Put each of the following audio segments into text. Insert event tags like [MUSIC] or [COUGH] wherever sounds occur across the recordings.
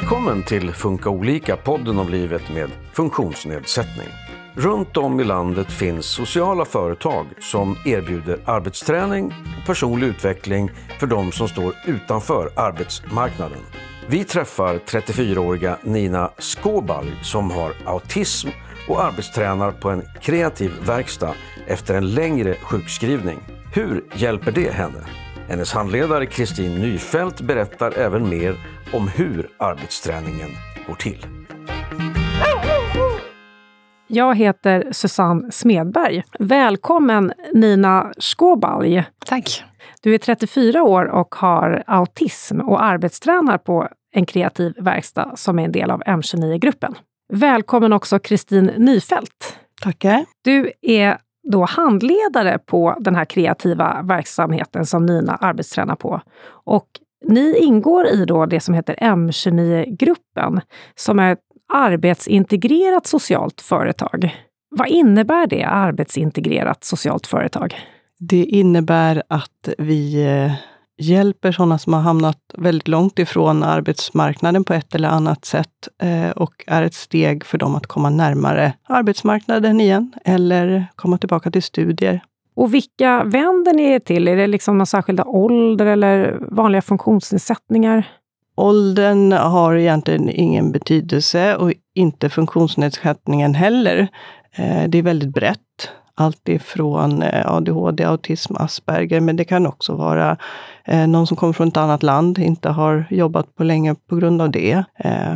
Välkommen till Funka olika, podden om livet med funktionsnedsättning. Runt om i landet finns sociala företag som erbjuder arbetsträning och personlig utveckling för de som står utanför arbetsmarknaden. Vi träffar 34-åriga Nina Skåbalj som har autism och arbetstränar på en kreativ verkstad efter en längre sjukskrivning. Hur hjälper det henne? Hennes handledare Kristin Nyfält berättar även mer om hur arbetsträningen går till. Jag heter Susanne Smedberg. Välkommen Nina Skåbalj. Tack. Du är 34 år och har autism och arbetstränar på en kreativ verkstad som är en del av M29-gruppen. Välkommen också Kristin Nyfält. Tackar. Du är då handledare på den här kreativa verksamheten som Nina arbetstränar på. Och ni ingår i då det som heter M29-gruppen, som är ett arbetsintegrerat socialt företag. Vad innebär det, arbetsintegrerat socialt företag? Det innebär att vi eh, hjälper sådana som har hamnat väldigt långt ifrån arbetsmarknaden på ett eller annat sätt eh, och är ett steg för dem att komma närmare arbetsmarknaden igen eller komma tillbaka till studier. Och vilka vänder ni er till? Är det liksom någon särskilda ålder eller vanliga funktionsnedsättningar? Åldern har egentligen ingen betydelse och inte funktionsnedsättningen heller. Eh, det är väldigt brett. Allt ifrån eh, ADHD, autism, Asperger, men det kan också vara eh, någon som kommer från ett annat land, inte har jobbat på länge på grund av det.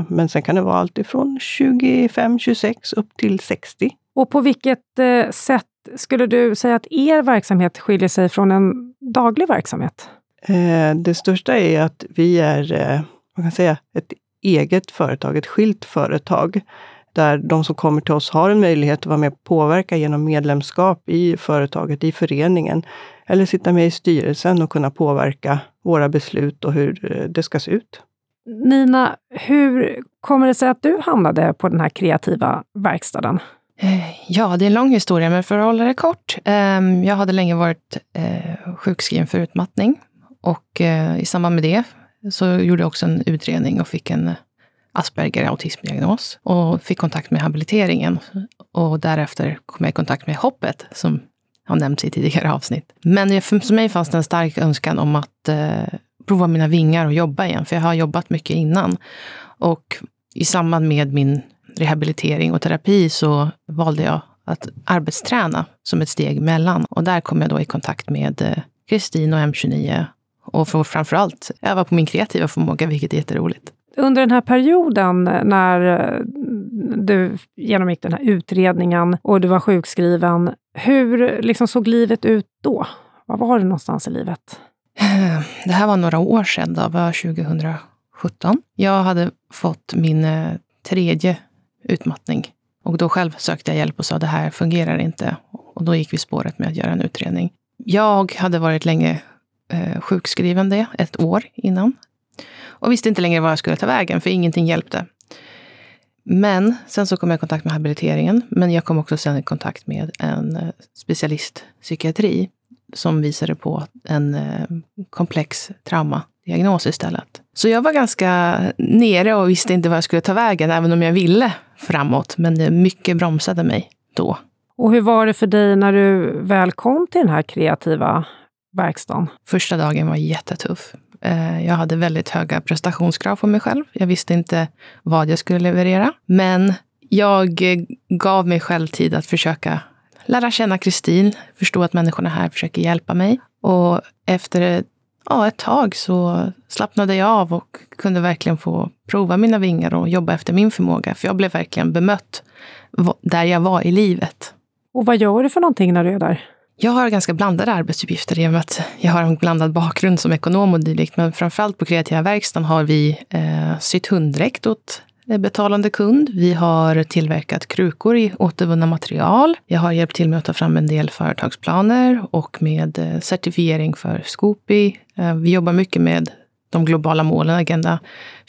Men sen kan det vara allt ifrån 25, 26 upp till 60. Och på vilket sätt skulle du säga att er verksamhet skiljer sig från en daglig verksamhet? Det största är att vi är, man kan säga, ett eget företag, ett skilt företag där de som kommer till oss har en möjlighet att vara med och påverka genom medlemskap i företaget, i föreningen. Eller sitta med i styrelsen och kunna påverka våra beslut och hur eh, det ska se ut. Nina, hur kommer det sig att du hamnade på den här kreativa verkstaden? Eh, ja, det är en lång historia, men för att hålla det kort. Ehm, jag hade länge varit eh, sjukskriven för utmattning och eh, i samband med det så gjorde jag också en utredning och fick en Asperger autismdiagnos och fick kontakt med habiliteringen. Och därefter kom jag i kontakt med Hoppet, som har nämnts i tidigare avsnitt. Men för mig fanns det en stark önskan om att prova mina vingar och jobba igen, för jag har jobbat mycket innan. Och i samband med min rehabilitering och terapi så valde jag att arbetsträna som ett steg emellan. Och där kom jag då i kontakt med eh, Kristin och M29 och får framför allt öva på min kreativa förmåga, vilket är jätteroligt under den här perioden när eh, du genomgick den här utredningen och du var sjukskriven, hur liksom såg livet ut då? Var var du någonstans i livet? [SIGHS] Det här var några år sedan, det var 2017. Jag hade fått min eh, tredje utmattning och då själv sökte jag hjälp och sa det här fungerar inte. Och då gick vi spåret med att göra en utredning. Jag hade varit länge eh, sjukskriven ett år innan och visste inte längre var jag skulle ta vägen, för ingenting hjälpte. Men sen så kom jag i kontakt med habiliteringen, men jag kom också sen i kontakt med en eh, specialistpsykiatri som visade på en eh, komplex traumadiagnos istället. Så jag var ganska nere och visste inte var jag skulle ta vägen, även om jag ville framåt. Men mycket bromsade mig då. Och hur var det för dig när du väl kom till den här kreativa verkstaden? Första dagen var jättetuff. Eh, jag hade väldigt höga prestationskrav på mig själv. Jag visste inte vad jag skulle leverera. Men jag gav mig själv tid att försöka lära känna Kristin, förstå att människorna här försöker hjälpa mig. Och efter ja, ett tag så slappnade jag av och kunde verkligen få prova mina vingar och jobba efter min förmåga. För jag blev verkligen bemött där jag var i livet. Och vad gör du för någonting när du är där? Jag har ganska blandade arbetsuppgifter i och med att jag har en blandad bakgrund som ekonom och dylikt. Men framförallt på kreativa verkstaden har vi eh, sytt hunddräkt åt betalande kund. Vi har tillverkat krukor i återvunna material. Jag har hjälpt till med att ta fram en del företagsplaner och med eh, certifiering för Scoopy. Eh, vi jobbar mycket med de globala målen, Agenda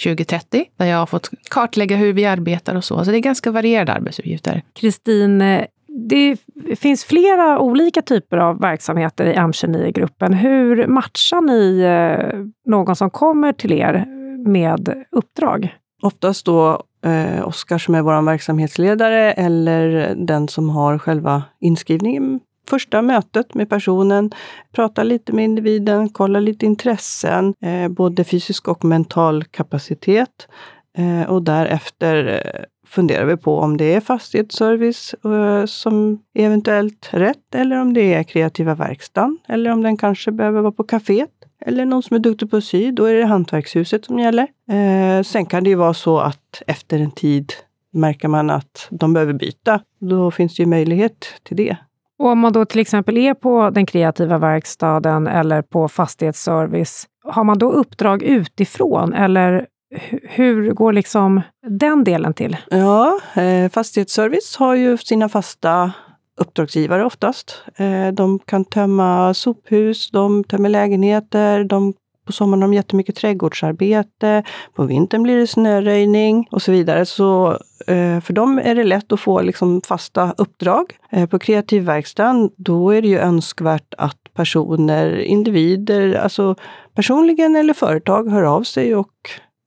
2030, där jag har fått kartlägga hur vi arbetar och så. Så det är ganska varierade arbetsuppgifter. Kristin, eh, det finns flera olika typer av verksamheter i M29-gruppen. Hur matchar ni någon som kommer till er med uppdrag? Oftast då eh, Oskar som är vår verksamhetsledare eller den som har själva inskrivningen. Första mötet med personen, prata lite med individen, kolla lite intressen, eh, både fysisk och mental kapacitet. Eh, och därefter eh, funderar vi på om det är fastighetsservice eh, som är eventuellt rätt eller om det är kreativa verkstaden eller om den kanske behöver vara på kaféet eller någon som är duktig på att sy. Då är det hantverkshuset som gäller. Eh, sen kan det ju vara så att efter en tid märker man att de behöver byta. Då finns det ju möjlighet till det. Och om man då till exempel är på den kreativa verkstaden eller på fastighetsservice, har man då uppdrag utifrån eller hur går liksom den delen till? Ja, eh, fastighetsservice har ju sina fasta uppdragsgivare oftast. Eh, de kan tömma sophus, de tömmer lägenheter, de på sommaren har de jättemycket trädgårdsarbete. På vintern blir det snöröjning och så vidare. Så eh, för dem är det lätt att få liksom fasta uppdrag. Eh, på kreativverkstaden, då är det ju önskvärt att personer, individer, alltså personligen eller företag hör av sig och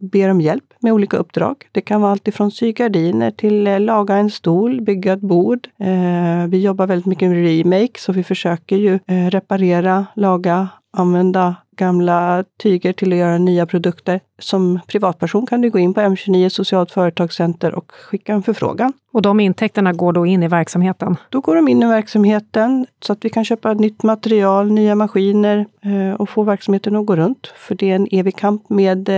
ber om hjälp med olika uppdrag. Det kan vara allt ifrån sy gardiner till eh, laga en stol, bygga ett bord. Eh, vi jobbar väldigt mycket med remake, så vi försöker ju eh, reparera, laga, använda gamla tyger till att göra nya produkter. Som privatperson kan du gå in på M29 Socialt Företagscenter och skicka en förfrågan. Och de intäkterna går då in i verksamheten? Då går de in i verksamheten så att vi kan köpa nytt material, nya maskiner och få verksamheten att gå runt. För det är en evig kamp med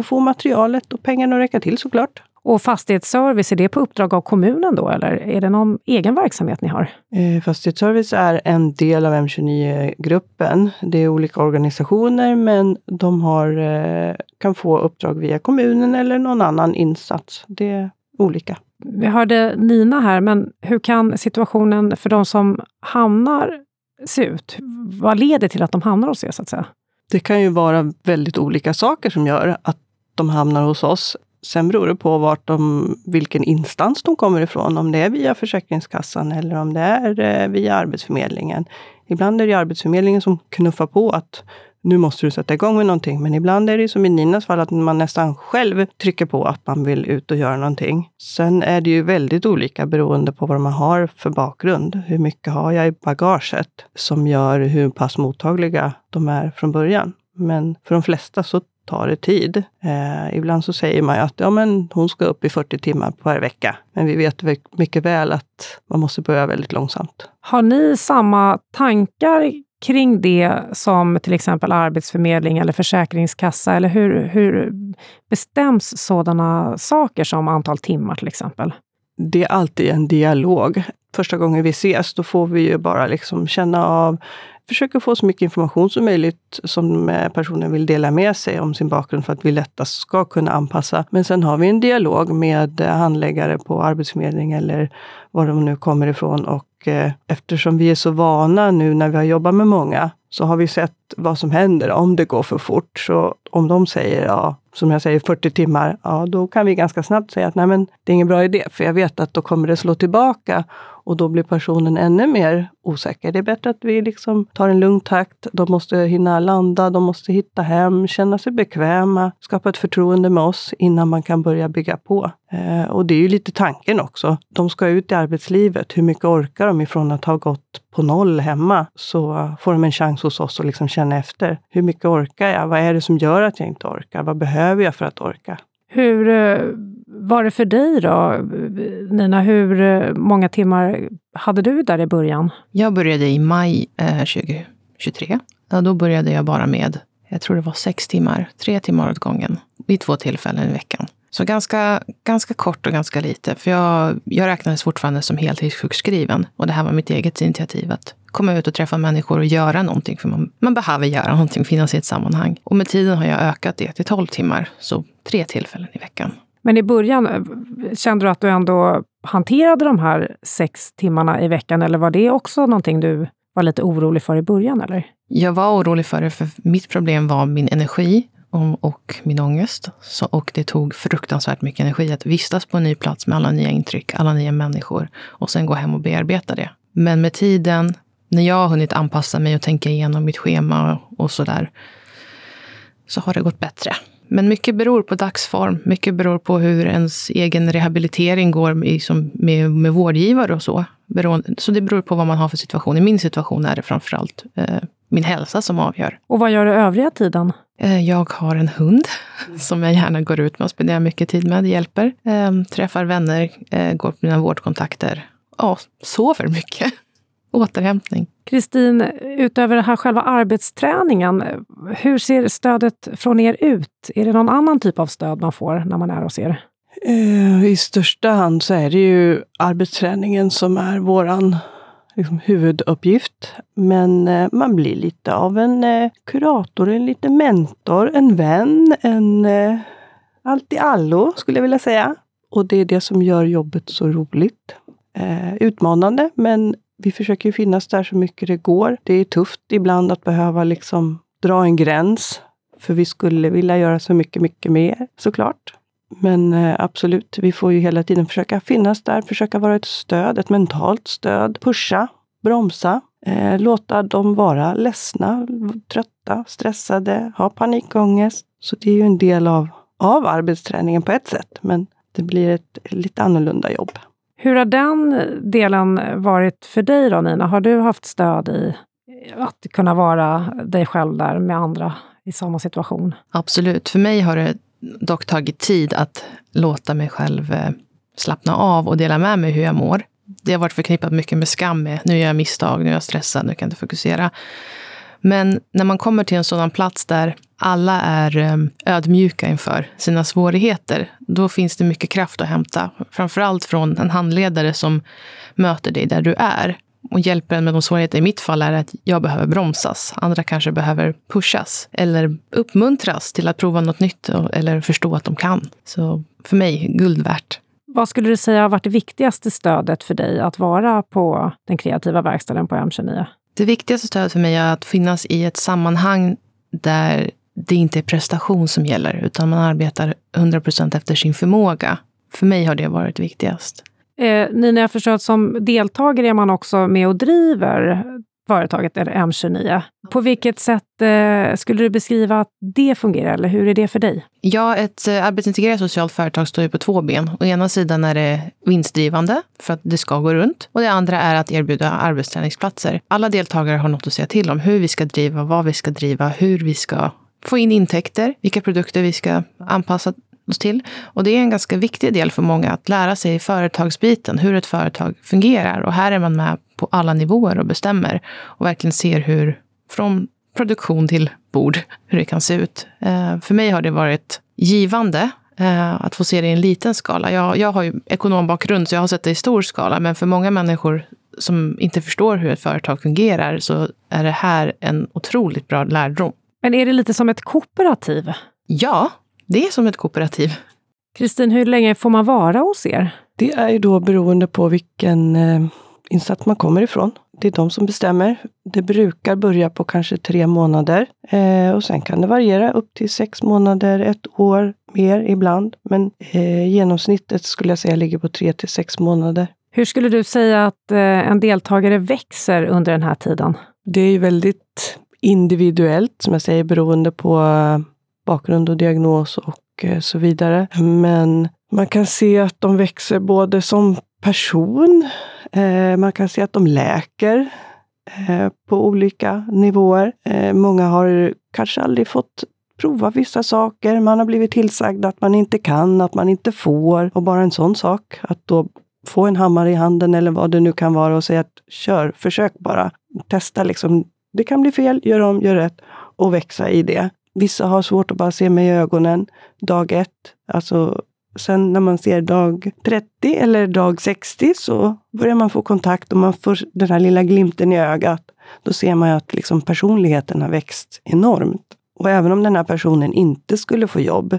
att få materialet och pengarna att räcka till såklart. Och fastighetsservice, är det på uppdrag av kommunen då eller är det någon egen verksamhet ni har? Eh, fastighetsservice är en del av M29-gruppen. Det är olika organisationer men de har, eh, kan få uppdrag via kommunen eller någon annan insats. Det är olika. Vi hörde Nina här, men hur kan situationen för de som hamnar se ut? Vad leder till att de hamnar hos er så att säga? Det kan ju vara väldigt olika saker som gör att de hamnar hos oss. Sen beror det på vart de, vilken instans de kommer ifrån. Om det är via Försäkringskassan eller om det är eh, via Arbetsförmedlingen. Ibland är det Arbetsförmedlingen som knuffar på att nu måste du sätta igång med någonting. Men ibland är det som i Ninas fall, att man nästan själv trycker på att man vill ut och göra någonting. Sen är det ju väldigt olika beroende på vad man har för bakgrund. Hur mycket har jag i bagaget som gör hur pass mottagliga de är från början. Men för de flesta så tar det tid. Eh, ibland så säger man ju att ja, men hon ska upp i 40 timmar per vecka. Men vi vet mycket väl att man måste börja väldigt långsamt. Har ni samma tankar kring det som till exempel Arbetsförmedling eller Försäkringskassa? Eller hur, hur bestäms sådana saker som antal timmar till exempel? Det är alltid en dialog. Första gången vi ses, då får vi ju bara liksom känna av försöker få så mycket information som möjligt som personen vill dela med sig om sin bakgrund för att vi lättast ska kunna anpassa. Men sen har vi en dialog med eh, handläggare på Arbetsförmedling eller var de nu kommer ifrån. Och eh, eftersom vi är så vana nu när vi har jobbat med många så har vi sett vad som händer om det går för fort. Så om de säger, ja, som jag säger, 40 timmar, ja, då kan vi ganska snabbt säga att nej, men det är ingen bra idé, för jag vet att då kommer det slå tillbaka och då blir personen ännu mer osäker. Det är bättre att vi liksom tar en lugn takt. De måste hinna landa, de måste hitta hem, känna sig bekväma, skapa ett förtroende med oss innan man kan börja bygga på. Eh, och det är ju lite tanken också. De ska ut i arbetslivet. Hur mycket orkar de ifrån att ha gått på noll hemma? Så får de en chans hos oss att liksom känna efter. Hur mycket orkar jag? Vad är det som gör att jag inte orkar? Vad behöver jag för att orka? Hur eh, var det för dig då, Nina? Hur eh, många timmar hade du där i början? Jag började i maj eh, 2023. Ja, då började jag bara med, jag tror det var sex timmar, tre timmar åt gången, vid två tillfällen i veckan. Så ganska, ganska kort och ganska lite. För jag, jag räknades fortfarande som heltidssjukskriven. Och det här var mitt eget initiativ att komma ut och träffa människor och göra någonting. För man, man behöver göra någonting, finnas i ett sammanhang. Och med tiden har jag ökat det till 12 timmar. Så tre tillfällen i veckan. Men i början, eh, kände du att du ändå hanterade de här sex timmarna i veckan? Eller var det också någonting du var lite orolig för i början? Eller? Jag var orolig för det, för mitt problem var min energi och min ångest. Så, och det tog fruktansvärt mycket energi att vistas på en ny plats med alla nya intryck, alla nya människor och sen gå hem och bearbeta det. Men med tiden, när jag har hunnit anpassa mig och tänka igenom mitt schema och sådär, så har det gått bättre. Men mycket beror på dagsform. Mycket beror på hur ens egen rehabilitering går liksom med, med vårdgivare och så. Så det beror på vad man har för situation. I min situation är det framförallt eh, min hälsa som avgör. Och vad gör du övriga tiden? Eh, jag har en hund som jag gärna går ut med och spenderar mycket tid med. Det hjälper. Eh, träffar vänner, eh, går på mina vårdkontakter. Ja, sover mycket. [LAUGHS] Återhämtning. Kristin, utöver den här själva arbetsträningen, hur ser stödet från er ut? Är det någon annan typ av stöd man får när man är hos er? I största hand så är det ju arbetsträningen som är våran liksom, huvuduppgift. Men eh, man blir lite av en eh, kurator, en liten mentor, en vän, en eh, allt i allo skulle jag vilja säga. Och det är det som gör jobbet så roligt. Eh, utmanande, men vi försöker finnas där så mycket det går. Det är tufft ibland att behöva liksom dra en gräns. För vi skulle vilja göra så mycket, mycket mer såklart. Men eh, absolut, vi får ju hela tiden försöka finnas där, försöka vara ett stöd, ett mentalt stöd, pusha, bromsa, eh, låta dem vara ledsna, trötta, stressade, ha panikångest. Så det är ju en del av, av arbetsträningen på ett sätt, men det blir ett lite annorlunda jobb. Hur har den delen varit för dig då Nina? Har du haft stöd i att kunna vara dig själv där med andra i samma situation? Absolut. För mig har det dock tagit tid att låta mig själv eh, slappna av och dela med mig hur jag mår. Det har varit förknippat mycket med skam med nu gör jag misstag, nu är jag stressad, nu kan jag inte fokusera. Men när man kommer till en sådan plats där alla är eh, ödmjuka inför sina svårigheter, då finns det mycket kraft att hämta. Framförallt från en handledare som möter dig där du är och hjälper en med de svårigheter. I mitt fall är att jag behöver bromsas. Andra kanske behöver pushas eller uppmuntras till att prova något nytt eller förstå att de kan. Så för mig, guld värt. Vad skulle du säga har varit det viktigaste stödet för dig att vara på den kreativa verkstaden på M29? Det viktigaste stödet för mig är att finnas i ett sammanhang där det inte är prestation som gäller, utan man arbetar 100 procent efter sin förmåga. För mig har det varit viktigast. Eh, Nina, jag förstår att som deltagare är man också med och driver företaget, eller M29. På vilket sätt eh, skulle du beskriva att det fungerar, eller hur är det för dig? Ja, ett eh, arbetsintegrerat socialt företag står ju på två ben. Å ena sidan är det vinstdrivande, för att det ska gå runt. Och det andra är att erbjuda arbetsträningsplatser. Alla deltagare har något att säga till om, hur vi ska driva, vad vi ska driva, hur vi ska få in intäkter, vilka produkter vi ska anpassa oss till. Och det är en ganska viktig del för många att lära sig företagsbiten, hur ett företag fungerar. Och här är man med på alla nivåer och bestämmer och verkligen ser hur, från produktion till bord, hur det kan se ut. Eh, för mig har det varit givande eh, att få se det i en liten skala. Jag, jag har ju ekonombakgrund, så jag har sett det i stor skala. Men för många människor som inte förstår hur ett företag fungerar så är det här en otroligt bra lärdom. Men är det lite som ett kooperativ? Ja, det är som ett kooperativ. Kristin, hur länge får man vara hos er? Det är ju då beroende på vilken eh, insats man kommer ifrån. Det är de som bestämmer. Det brukar börja på kanske tre månader eh, och sen kan det variera upp till sex månader, ett år, mer ibland. Men eh, genomsnittet skulle jag säga ligger på tre till sex månader. Hur skulle du säga att eh, en deltagare växer under den här tiden? Det är väldigt individuellt, som jag säger, beroende på bakgrund och diagnos och eh, så vidare. Men man kan se att de växer både som person, eh, man kan se att de läker eh, på olika nivåer. Många har kanske aldrig fått prova vissa saker. Man har blivit tillsagd att man inte kan, att man inte får. Och bara en sån sak, att då få en hammare i handen eller vad det nu kan vara och säga att kör, försök bara. Testa liksom. Det kan bli fel, gör om, gör rätt och växa i det. Vissa har svårt att bara se mig i ögonen dag ett. Alltså, sen när man ser dag 30 eller dag 60 så börjar man få kontakt och man får den här lilla glimten i ögat. Då ser man att liksom personligheten har växt enormt. Och även om den här personen inte skulle få jobb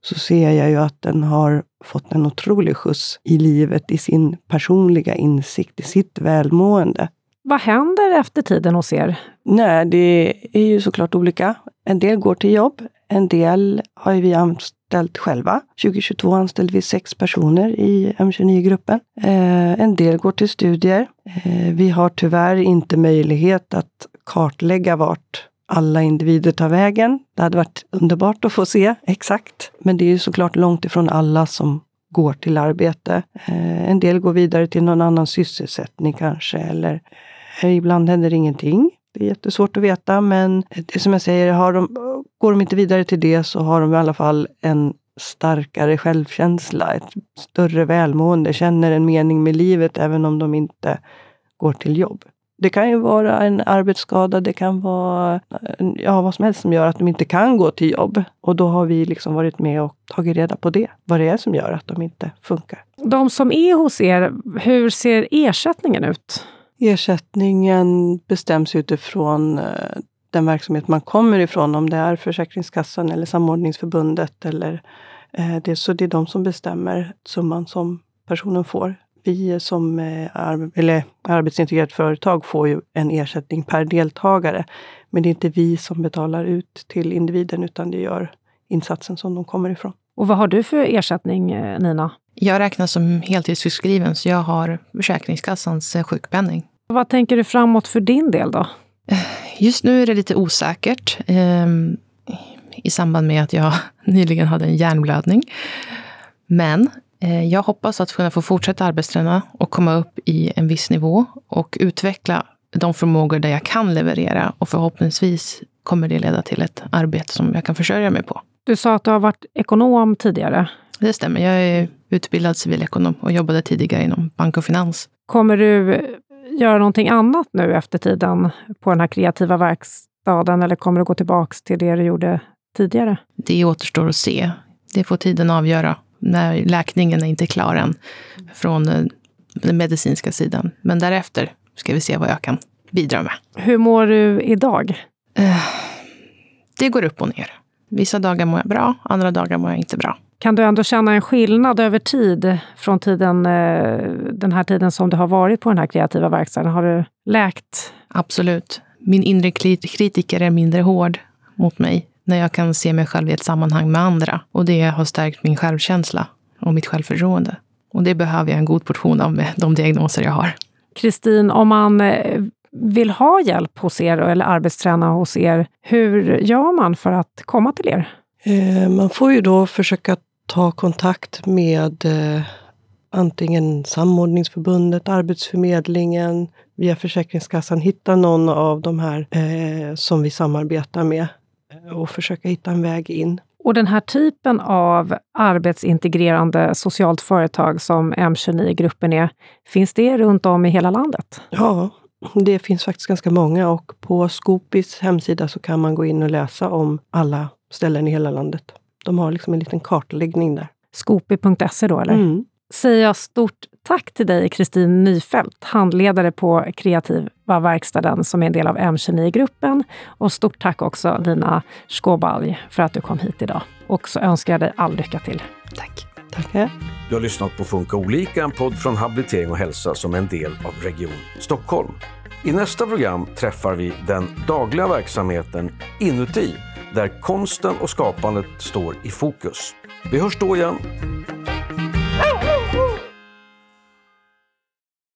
så ser jag ju att den har fått en otrolig skjuts i livet, i sin personliga insikt, i sitt välmående. Vad händer efter tiden hos er? Nej, det är ju såklart olika. En del går till jobb. En del har vi anställt själva. 2022 anställde vi sex personer i M29-gruppen. Eh, en del går till studier. Eh, vi har tyvärr inte möjlighet att kartlägga vart alla individer tar vägen. Det hade varit underbart att få se exakt. Men det är ju såklart långt ifrån alla som går till arbete. Eh, en del går vidare till någon annan sysselsättning kanske, eller eh, ibland händer ingenting. Det är jättesvårt att veta, men det som jag säger, har de, går de inte vidare till det så har de i alla fall en starkare självkänsla, ett större välmående, känner en mening med livet även om de inte går till jobb. Det kan ju vara en arbetsskada, det kan vara eh, ja, vad som helst som gör att de inte kan gå till jobb. Och då har vi liksom varit med och tagit reda på det, vad det är som gör att de inte funkar. De som är hos er, hur ser ersättningen ut? Ersättningen bestäms utifrån eh, den verksamhet man kommer ifrån, om det är Försäkringskassan eller Samordningsförbundet. Eller, eh, det, så det är de som bestämmer summan som personen får. Vi som eller arbetsintegrerat företag får ju en ersättning per deltagare. Men det är inte vi som betalar ut till individen, utan det gör insatsen som de kommer ifrån. Och vad har du för ersättning, Nina? Jag räknas som heltidssjukskriven, så jag har Försäkringskassans sjukpenning. Vad tänker du framåt för din del då? Just nu är det lite osäkert eh, i samband med att jag [LAUGHS] nyligen hade en hjärnblödning. Men eh, jag hoppas att kunna få fortsätta arbetsträna och komma upp i en viss nivå och utveckla de förmågor där jag kan leverera. Och förhoppningsvis kommer det leda till ett arbete som jag kan försörja mig på. Du sa att du har varit ekonom tidigare. Det stämmer. Jag är utbildad civilekonom och jobbade tidigare inom bank och finans. Kommer du göra någonting annat nu efter tiden på den här kreativa verkstaden eller kommer du gå tillbaka till det du gjorde tidigare? Det återstår att se. Det får tiden avgöra när läkningen är inte klar än från eh, den medicinska sidan. Men därefter ska vi se vad jag kan bidra med. Hur mår du idag? Eh, det går upp och ner. Vissa dagar mår jag bra, andra dagar mår jag inte bra. Kan du ändå känna en skillnad över tid från tiden, eh, den här tiden som du har varit på den här kreativa verkstaden? Har du läkt? Absolut. Min inre kritiker är mindre hård mot mig när jag kan se mig själv i ett sammanhang med andra. Och det har stärkt min självkänsla och mitt självförtroende. Och det behöver jag en god portion av med de diagnoser jag har. Kristin, om man eh, vill ha hjälp hos er eller arbetsträna hos er, hur gör man för att komma till er? Eh, man får ju då försöka ta kontakt med eh, antingen Samordningsförbundet, Arbetsförmedlingen, via Försäkringskassan. Hitta någon av de här eh, som vi samarbetar med och försöka hitta en väg in. Och den här typen av arbetsintegrerande socialt företag som M29-gruppen är, finns det runt om i hela landet? Ja, det finns faktiskt ganska många och på Skopis hemsida så kan man gå in och läsa om alla ställen i hela landet. De har liksom en liten kartläggning där. Skopi.se då, eller? Mm. Säger jag stort tack till dig, Kristin Nyfält, handledare på Kreativa verkstaden som är en del av M29-gruppen. Och stort tack också Dina Skåbalj för att du kom hit idag. Och så önskar jag dig all lycka till. Tack. Tackar. Du har lyssnat på Funka olika, en podd från Habilitering och hälsa som är en del av Region Stockholm. I nästa program träffar vi den dagliga verksamheten inuti där konsten och skapandet står i fokus. Vi hörs då igen.